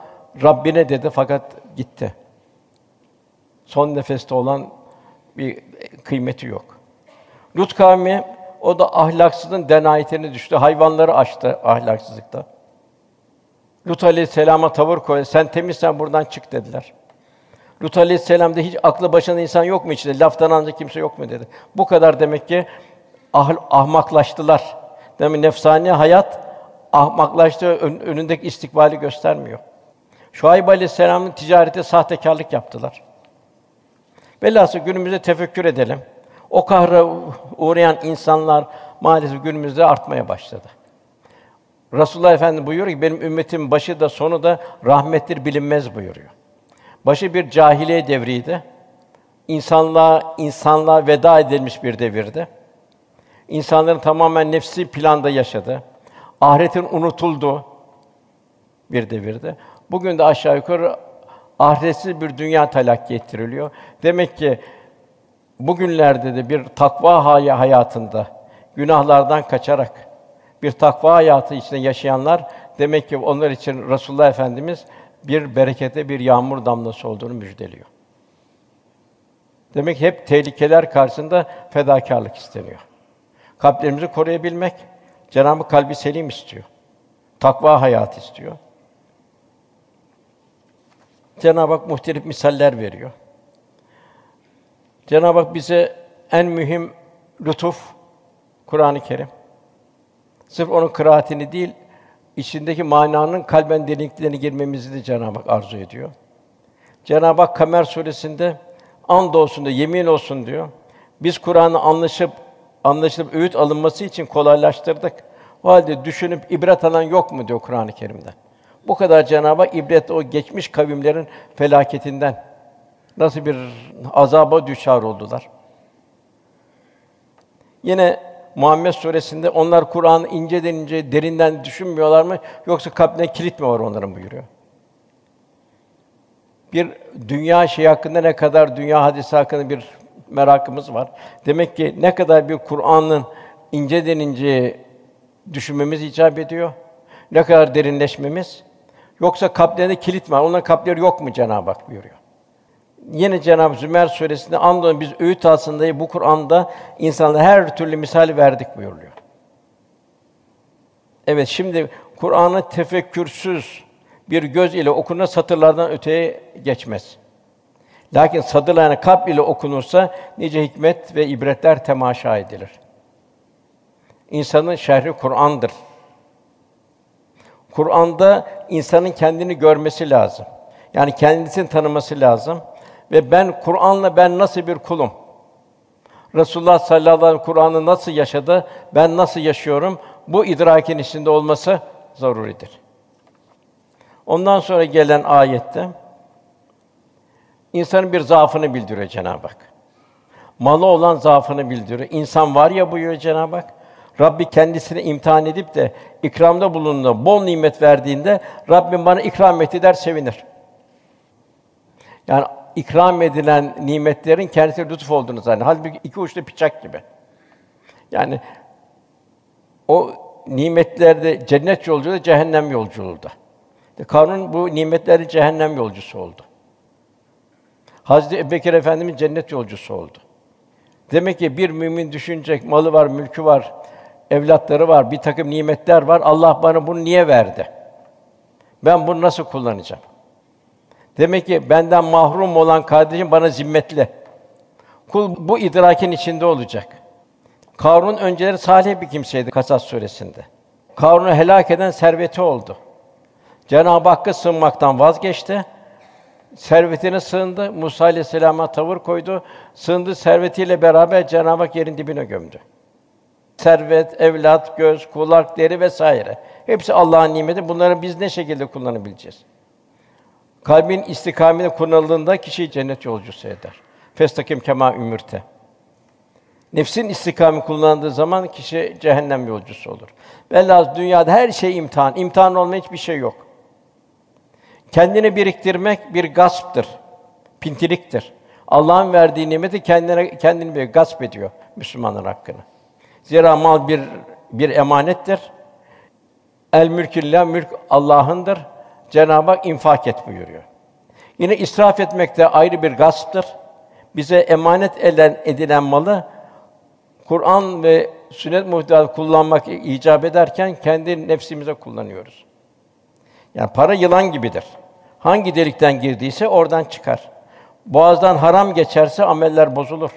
Rabbine dedi fakat gitti. Son nefeste olan bir kıymeti yok. Lut kavmi o da ahlaksızın denayetine düştü. Hayvanları açtı ahlaksızlıkta. Lut aleyhisselama tavır koy. Sen temizsen buradan çık dediler. Lut aleyhisselam'da hiç aklı başında insan yok mu içinde? Laftan ancak kimse yok mu dedi. Bu kadar demek ki ah, ahmaklaştılar. Demek nefsani hayat ahmaklaştı, ön, önündeki istikbali göstermiyor. Şuayb aleyhisselam'ın ticarete sahtekarlık yaptılar. Velhasıl günümüzde tefekkür edelim. O kahra uğrayan insanlar maalesef günümüzde artmaya başladı. Resulullah Efendimiz buyuruyor ki benim ümmetim başı da sonu da rahmettir bilinmez buyuruyor. Başı bir cahiliye devriydi. İnsanlığa insanlığa veda edilmiş bir devirdi. İnsanların tamamen nefsi planda yaşadı. Ahiretin unutuldu bir devirdi. Bugün de aşağı yukarı ahiretsiz bir dünya telakki ettiriliyor. Demek ki bugünlerde de bir takva hayatında günahlardan kaçarak bir takva hayatı içinde yaşayanlar demek ki onlar için Resulullah Efendimiz bir berekete bir yağmur damlası olduğunu müjdeliyor. Demek ki hep tehlikeler karşısında fedakarlık isteniyor. Kalplerimizi koruyabilmek, Cenab-ı kalbi selim istiyor. Takva hayat istiyor. Cenab-ı Hak muhtelif misaller veriyor. Cenab-ı Hak bize en mühim lütuf Kur'an-ı Kerim. Sırf onun kıraatini değil, içindeki mananın kalben derinliklerine girmemizi de Cenab-ı Hak arzu ediyor. Cenab-ı Hak Kamer suresinde and olsun diyor, yemin olsun diyor. Biz Kur'an'ı anlaşıp anlaşılıp öğüt alınması için kolaylaştırdık. O halde düşünüp ibret alan yok mu diyor Kur'an-ı Kerim'de. Bu kadar Cenab-ı Hak ibret o geçmiş kavimlerin felaketinden nasıl bir azaba düşar oldular. Yine Muhammed suresinde onlar Kur'an'ı inceden ince derinden düşünmüyorlar mı yoksa kalplerine kilit mi var onların buyuruyor. Bir dünya şey hakkında ne kadar dünya hadisi hakkında bir merakımız var. Demek ki ne kadar bir Kur'an'ın inceden ince düşünmemiz icap ediyor. Ne kadar derinleşmemiz. Yoksa kalplerinde kilit var. Onların kalpleri yok mu Cenab-ı Hak buyuruyor. Yine Cenab-ı Zümer suresinde andolsun biz öğüt aslında bu Kur'an'da insanlara her türlü misal verdik buyuruyor. Evet şimdi Kur'an'ı tefekkürsüz bir göz ile okunma satırlardan öteye geçmez. Lakin sadırlarına kalp ile okunursa nice hikmet ve ibretler temaşa edilir. İnsanın şerhi Kur'an'dır. Kur'an'da insanın kendini görmesi lazım. Yani kendisini tanıması lazım ve ben Kur'an'la ben nasıl bir kulum? Resulullah sallallahu aleyhi ve sellem Kur'an'ı nasıl yaşadı? Ben nasıl yaşıyorum? Bu idrakin içinde olması zaruridir. Ondan sonra gelen ayette insanın bir zaafını bildiriyor Cenab-ı Hak. Malı olan zaafını bildiriyor. İnsan var ya buyuruyor Cenab-ı Hak. Rabbi kendisini imtihan edip de ikramda bulunduğunda, bol nimet verdiğinde Rabbim bana ikram etti der sevinir. Yani ikram edilen nimetlerin kendisi lütuf olduğunu zannediyor. Halbuki iki uçlu bıçak gibi. Yani o nimetlerde cennet yolculuğu, cehennem yolculuğu da. Karun bu nimetleri cehennem yolcusu oldu. Hazreti Ebubekir Efendimiz cennet yolcusu oldu. Demek ki bir mümin düşünecek, malı var, mülkü var, evlatları var, bir takım nimetler var. Allah bana bunu niye verdi? Ben bunu nasıl kullanacağım? Demek ki benden mahrum olan kardeşim bana zimmetli. Kul bu idrakin içinde olacak. Karun önceleri salih bir kimseydi Kasas suresinde. Karun'u helak eden serveti oldu. Cenab-ı Hakk'a sığınmaktan vazgeçti. Servetine sığındı. Musa aleyhisselama tavır koydu. Sığındı servetiyle beraber Cenab-ı Hak yerin dibine gömdü. Servet, evlat, göz, kulak, deri vesaire. Hepsi Allah'ın nimeti. Bunları biz ne şekilde kullanabileceğiz? Kalbin istikameti kullanıldığında kişi cennet yolcusu eder. Festakim kema ümürte. Nefsin istikamı kullandığı zaman kişi cehennem yolcusu olur. Velhâsıl dünyada her şey imtihan. İmtihan olmayan hiçbir şey yok. Kendini biriktirmek bir gasptır. Pintiliktir. Allah'ın verdiği nimeti kendine kendini bir gasp ediyor Müslümanın hakkını. Zira mal bir bir emanettir. El mülkillah mülk Allah'ındır. Cenab-ı Hak infak et buyuruyor. Yine israf etmek de ayrı bir gasptır. Bize emanet eden edilen malı Kur'an ve sünnet muhtevat kullanmak icap ederken kendi nefsimize kullanıyoruz. Yani para yılan gibidir. Hangi delikten girdiyse oradan çıkar. Boğazdan haram geçerse ameller bozulur.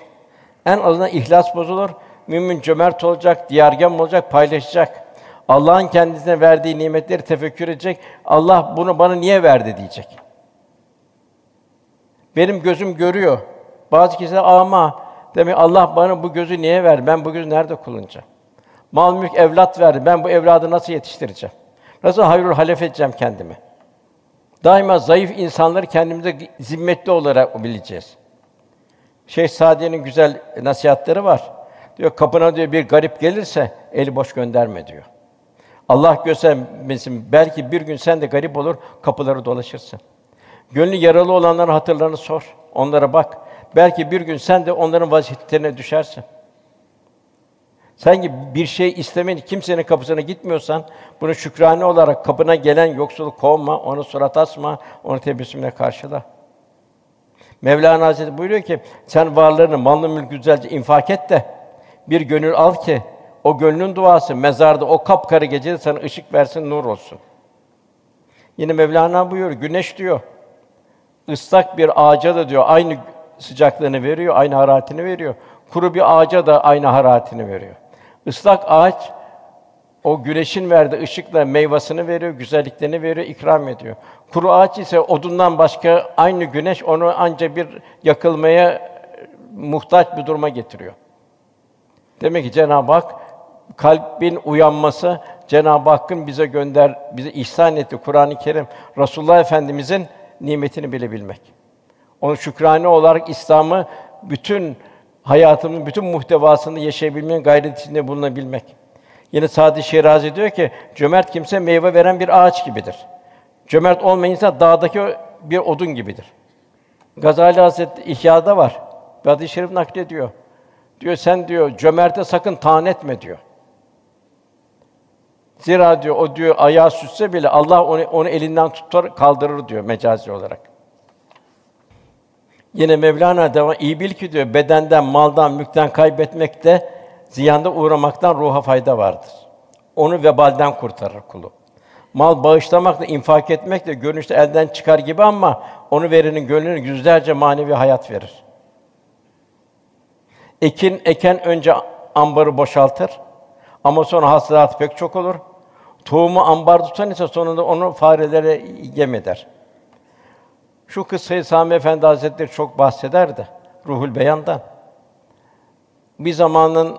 En azından ihlas bozulur. Mümin cömert olacak, diyargem olacak, paylaşacak. Allah'ın kendisine verdiği nimetleri tefekkür edecek. Allah bunu bana niye verdi diyecek. Benim gözüm görüyor. Bazı kişiler ama demek Allah bana bu gözü niye verdi? Ben bu gözü nerede kullanacağım? Mal mülk evlat verdi. Ben bu evladı nasıl yetiştireceğim? Nasıl hayrul halef edeceğim kendimi? Daima zayıf insanları kendimize zimmetli olarak bileceğiz. Şeyh Sadi'nin güzel nasihatleri var. Diyor kapına diyor bir garip gelirse eli boş gönderme diyor. Allah göstermesin belki bir gün sen de garip olur kapıları dolaşırsın. Gönlü yaralı olanların hatırlarını sor. Onlara bak. Belki bir gün sen de onların vaziyetlerine düşersin. Sanki bir şey istemeyin, kimsenin kapısına gitmiyorsan, bunu şükrane olarak kapına gelen yoksulu kovma, onu surat asma, onu tebessümle karşıla. Mevlana Hazretleri buyuruyor ki, sen varlığını, malını, mülkü güzelce infak et de, bir gönül al ki, o gönlün duası mezarda o kapkarı gecede sana ışık versin, nur olsun. Yine Mevlana buyuruyor, güneş diyor, ıslak bir ağaca da diyor, aynı sıcaklığını veriyor, aynı hararetini veriyor. Kuru bir ağaca da aynı hararetini veriyor. Islak ağaç O güneşin verdiği ışıkla meyvasını veriyor, güzelliklerini veriyor, ikram ediyor. Kuru ağaç ise odundan başka aynı güneş onu anca bir yakılmaya muhtaç bir duruma getiriyor. Demek ki Cenab-ı Hak kalbin uyanması Cenab-ı Hakk'ın bize gönder bize ihsan etti Kur'an-ı Kerim Resulullah Efendimizin nimetini bilebilmek. Onu şükrane olarak İslam'ı bütün hayatımın bütün muhtevasını yaşayabilmenin gayret içinde bulunabilmek. Yine Sadi Şirazi diyor ki cömert kimse meyve veren bir ağaç gibidir. Cömert olmayan insan dağdaki bir odun gibidir. Gazali Hazretleri İhya'da var. Hadis-i Şerif naklediyor. Diyor sen diyor cömerte sakın taan etme diyor. Zira diyor o diyor ayağı sütse bile Allah onu, onu elinden tutar kaldırır diyor mecazi olarak. Yine Mevlana devam iyi bil ki diyor bedenden, maldan, mülkten kaybetmekte ziyanda uğramaktan ruha fayda vardır. Onu vebalden kurtarır kulu. Mal bağışlamakla, infak etmekle görünüşte elden çıkar gibi ama onu verenin gönlüne yüzlerce manevi hayat verir. Ekin eken önce ambarı boşaltır. Ama sonra hasılat pek çok olur. Tohumu ambar tutan ise sonunda onu farelere yem eder. Şu kıssayı Sami Efendi Hazretleri çok bahseder de Ruhul Beyan'dan. Bir zamanın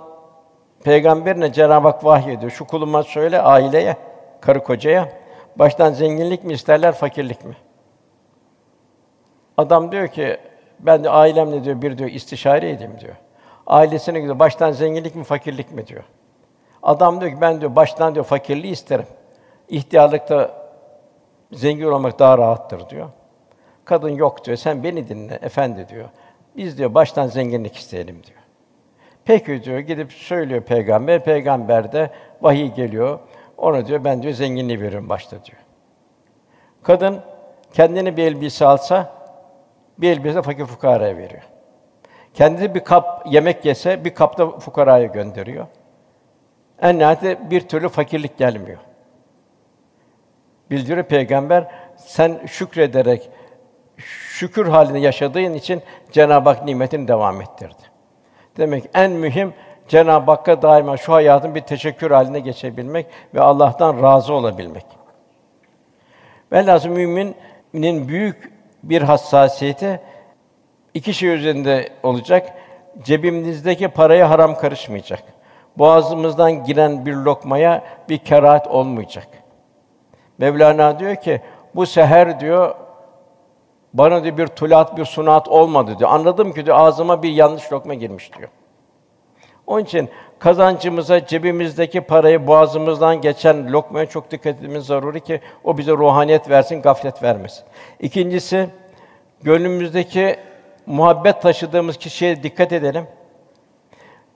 peygamberine Cenab-ı Hak vahyediyor. Şu kuluma söyle aileye, karı kocaya baştan zenginlik mi isterler, fakirlik mi? Adam diyor ki ben de ailemle diyor bir diyor istişare edeyim diyor. Ailesine gidiyor. Baştan zenginlik mi, fakirlik mi diyor. Adam diyor ki ben diyor baştan diyor fakirliği isterim. İhtiyarlıkta zengin olmak daha rahattır diyor. Kadın yok diyor. Sen beni dinle efendi diyor. Biz diyor baştan zenginlik isteyelim diyor. Peki diyor gidip söylüyor peygamber. Peygamber de vahiy geliyor. Ona diyor ben diyor zenginliği veririm başta diyor. Kadın kendini bir elbise alsa bir elbise fakir fukaraya veriyor. Kendi bir kap yemek yese bir kapta fukaraya gönderiyor. En nihayetinde bir türlü fakirlik gelmiyor. Bildiriyor peygamber sen şükrederek şükür halinde yaşadığın için Cenab-ı Hak nimetini devam ettirdi. Demek en mühim Cenab-ı Hakk'a daima şu hayatın bir teşekkür haline geçebilmek ve Allah'tan razı olabilmek. Velhâsıl müminin büyük bir hassasiyeti iki şey üzerinde olacak. Cebimizdeki paraya haram karışmayacak. Boğazımızdan giren bir lokmaya bir kerahat olmayacak. Mevlana diyor ki bu seher diyor bana diyor bir tulat bir sunat olmadı diyor. Anladım ki diyor ağzıma bir yanlış lokma girmiş diyor. Onun için kazancımıza, cebimizdeki parayı boğazımızdan geçen lokmaya çok dikkat etmemiz zaruri ki o bize ruhaniyet versin, gaflet vermesin. İkincisi, gönlümüzdeki muhabbet taşıdığımız kişiye dikkat edelim.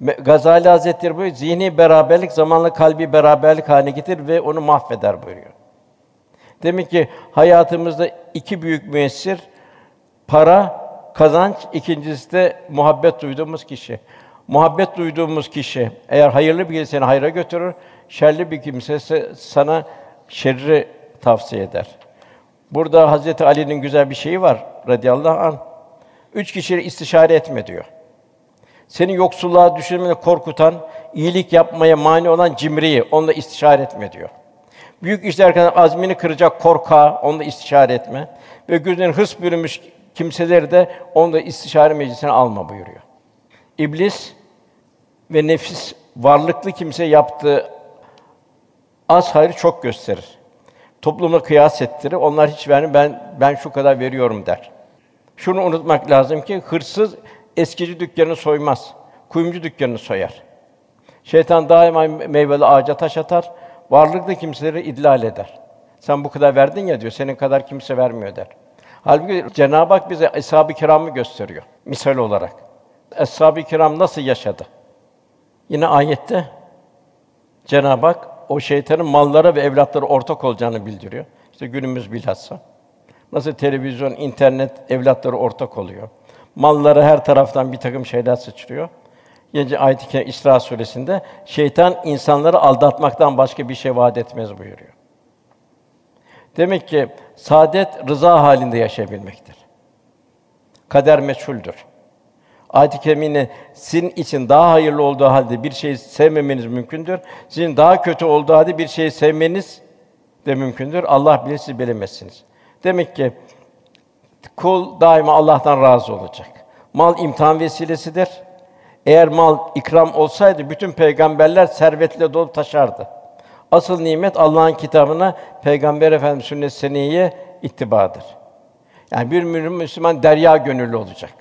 Gazali Hazretleri buyuruyor, zihni beraberlik zamanla kalbi beraberlik haline getir ve onu mahveder buyuruyor. Demek ki hayatımızda iki büyük müessir para, kazanç, ikincisi de muhabbet duyduğumuz kişi. Muhabbet duyduğumuz kişi eğer hayırlı bir seni hayra götürür, şerli bir kimse sana şerri tavsiye eder. Burada Hazreti Ali'nin güzel bir şeyi var radıyallahu anh. Üç kişiyle istişare etme diyor. Seni yoksulluğa düşürmene korkutan, iyilik yapmaya mani olan cimriyi onunla istişare etme diyor. Büyük işler kadar azmini kıracak korka, onunla istişare etme. Ve gözünden hırs bürümüş kimseleri de onunla istişare meclisine alma buyuruyor. İblis ve nefis varlıklı kimse yaptığı az hayrı çok gösterir. Topluma kıyas ettirir. Onlar hiç vermiyor. Ben ben şu kadar veriyorum der. Şunu unutmak lazım ki hırsız eskici dükkanını soymaz. Kuyumcu dükkanını soyar. Şeytan daima meyveli ağaca taş atar. Varlıklı kimseleri idlal eder. Sen bu kadar verdin ya diyor. Senin kadar kimse vermiyor der. Halbuki Cenab-ı Hak bize eshab-ı kiramı gösteriyor misal olarak. Eshab-ı kiram nasıl yaşadı? Yine ayette Cenab-ı Hak o şeytanın mallara ve evlatlara ortak olacağını bildiriyor. İşte günümüz bilhassa. Nasıl televizyon, internet evlatları ortak oluyor. Mallara her taraftan bir takım şeyler sıçrıyor. Yine ayet-i İsra suresinde şeytan insanları aldatmaktan başka bir şey vaat etmez buyuruyor. Demek ki saadet rıza halinde yaşayabilmektir. Kader meçhuldür. Ayet-i kerimine sizin için daha hayırlı olduğu halde bir şeyi sevmemeniz mümkündür. Sizin daha kötü olduğu halde bir şeyi sevmeniz de mümkündür. Allah bilir, siz bilemezsiniz. Demek ki kul daima Allah'tan razı olacak. Mal imtihan vesilesidir. Eğer mal ikram olsaydı bütün peygamberler servetle dolup taşardı. Asıl nimet Allah'ın kitabına, Peygamber Efendimiz sünnet seniyeye ittibadır. Yani bir Müslüman derya gönüllü olacak.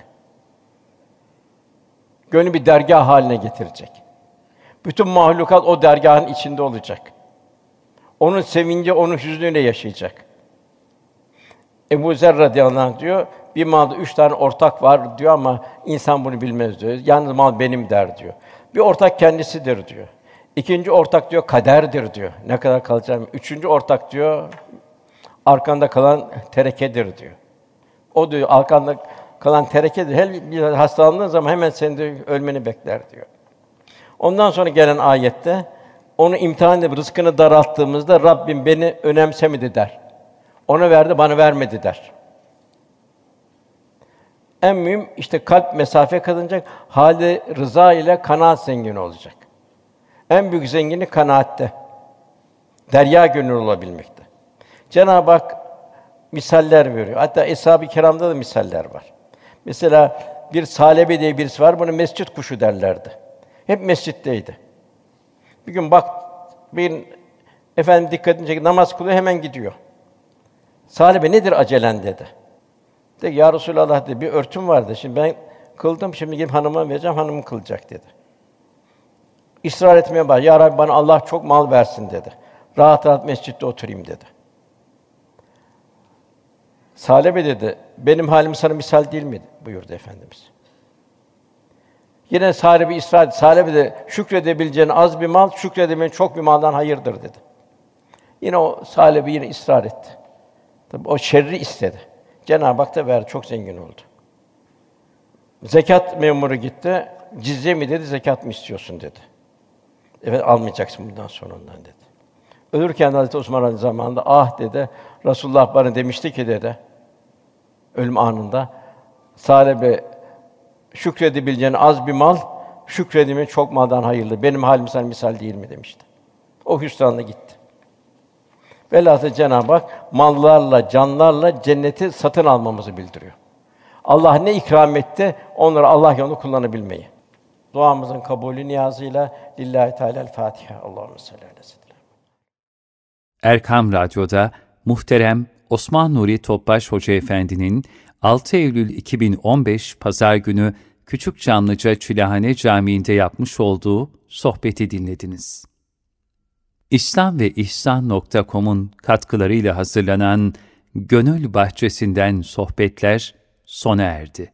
Gönlü bir dergah haline getirecek. Bütün mahlukat o dergahın içinde olacak. Onun sevinci, onun hüznüyle yaşayacak. Ebu Zer radıyallahu anh diyor, bir malda üç tane ortak var diyor ama insan bunu bilmez diyor. Yalnız mal benim der diyor. Bir ortak kendisidir diyor. İkinci ortak diyor kaderdir diyor. Ne kadar kalacağım. Üçüncü ortak diyor arkanda kalan terekedir diyor. O diyor arkanda kalan terekedir. Her bir hastalandığın zaman hemen senin de ölmeni bekler diyor. Ondan sonra gelen ayette onu imtihan edip rızkını daralttığımızda Rabbim beni önemsemedi der. Ona verdi, bana vermedi der. En mühim işte kalp mesafe kazanacak, hali rıza ile kanaat zengin olacak. En büyük zenginlik kanaatte. Derya gönül olabilmekte. Cenab-ı Hak misaller veriyor. Hatta Eshab-ı Kiram'da da misaller var. Mesela bir Salebe diye birisi var, bunu mescit kuşu derlerdi. Hep mescitteydi. Bir gün bak, bir efendim dikkatini çekti, namaz kılıyor, hemen gidiyor. Salebe nedir acelen dedi. De ya Resulallah dedi, bir örtüm vardı. Şimdi ben kıldım, şimdi gidip hanıma vereceğim, hanım kılacak dedi. İsrar etmeye başladı. Ya Rabbi bana Allah çok mal versin dedi. Rahat rahat mescitte oturayım dedi. Salebe dedi, benim halim sana misal değil mi? buyurdu Efendimiz. Yine ısrar etti. Salebe de şükredebileceğin az bir mal, şükredemeyen çok bir maldan hayırdır dedi. Yine o Salebe yine ısrar etti. Tabii o şerri istedi. Cenab-ı Hak da verdi, çok zengin oldu. Zekat memuru gitti. Cizye mi dedi, zekat mı istiyorsun dedi. Evet almayacaksın bundan sonra ondan dedi. Ölürken Hazreti Osman zamanında ah dedi. Resulullah bana demişti ki dedi. Ölüm anında Salebe şükredebileceğin az bir mal, şükredimin çok maldan hayırlı. Benim halim sana misal değil mi demişti. O hüsranla gitti. Velhâsıl Cenab-ı Hak mallarla, canlarla cenneti satın almamızı bildiriyor. Allah ne ikram etti, onları Allah yolunda kullanabilmeyi. Duamızın kabulü niyazıyla lillahi teala Fatiha. Allahumme salli ve sellem. Erkam Radyo'da muhterem Osman Nuri Topbaş Hoca Efendi'nin 6 Eylül 2015 Pazar günü Küçük Çamlıca Çilehane Camii'nde yapmış olduğu sohbeti dinlediniz. İslam ve İhsan.com'un katkılarıyla hazırlanan Gönül Bahçesinden sohbetler sona erdi.